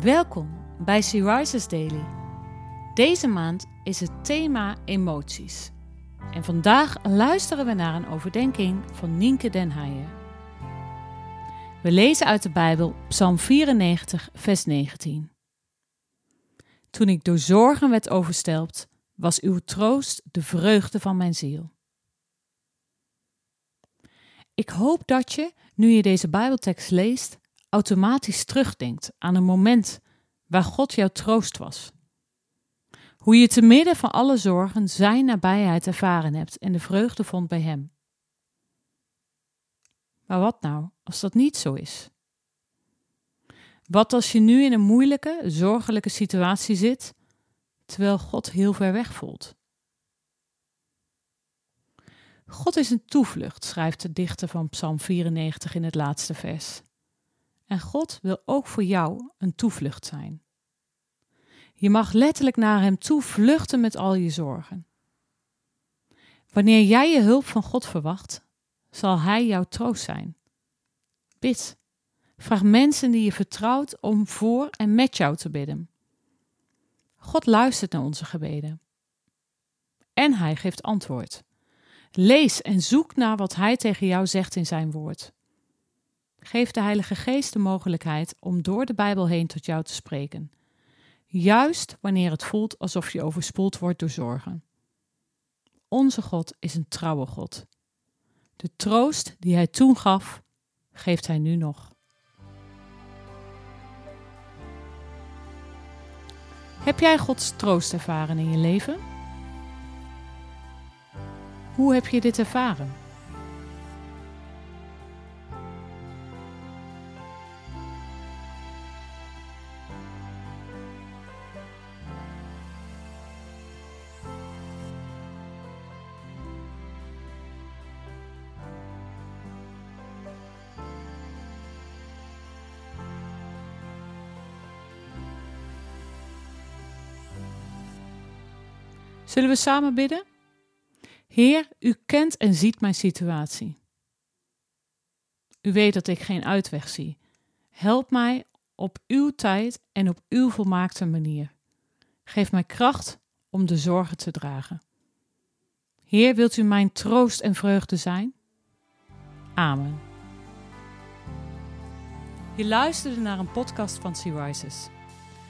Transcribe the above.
Welkom bij Sea Rises Daily. Deze maand is het thema emoties. En vandaag luisteren we naar een overdenking van Nienke den Heijer. We lezen uit de Bijbel Psalm 94, vers 19. Toen ik door zorgen werd overstelpt, was uw troost de vreugde van mijn ziel. Ik hoop dat je, nu je deze Bijbeltekst leest, automatisch terugdenkt aan een moment waar God jouw troost was. Hoe je te midden van alle zorgen Zijn nabijheid ervaren hebt en de vreugde vond bij Hem. Maar wat nou als dat niet zo is? Wat als je nu in een moeilijke, zorgelijke situatie zit, terwijl God heel ver weg voelt? God is een toevlucht, schrijft de dichter van Psalm 94 in het laatste vers. En God wil ook voor jou een toevlucht zijn. Je mag letterlijk naar Hem toe vluchten met al je zorgen. Wanneer jij je hulp van God verwacht, zal Hij jouw troost zijn. Bid. Vraag mensen die je vertrouwt om voor en met jou te bidden. God luistert naar onze gebeden. En Hij geeft antwoord. Lees en zoek naar wat Hij tegen jou zegt in Zijn woord. Geef de Heilige Geest de mogelijkheid om door de Bijbel heen tot jou te spreken, juist wanneer het voelt alsof je overspoeld wordt door zorgen. Onze God is een trouwe God. De troost die Hij toen gaf, geeft Hij nu nog. Heb jij Gods troost ervaren in je leven? Hoe heb je dit ervaren? Zullen we samen bidden? Heer, u kent en ziet mijn situatie. U weet dat ik geen uitweg zie. Help mij op uw tijd en op uw volmaakte manier. Geef mij kracht om de zorgen te dragen. Heer, wilt u mijn troost en vreugde zijn? Amen. Je luisterde naar een podcast van Sea Rises.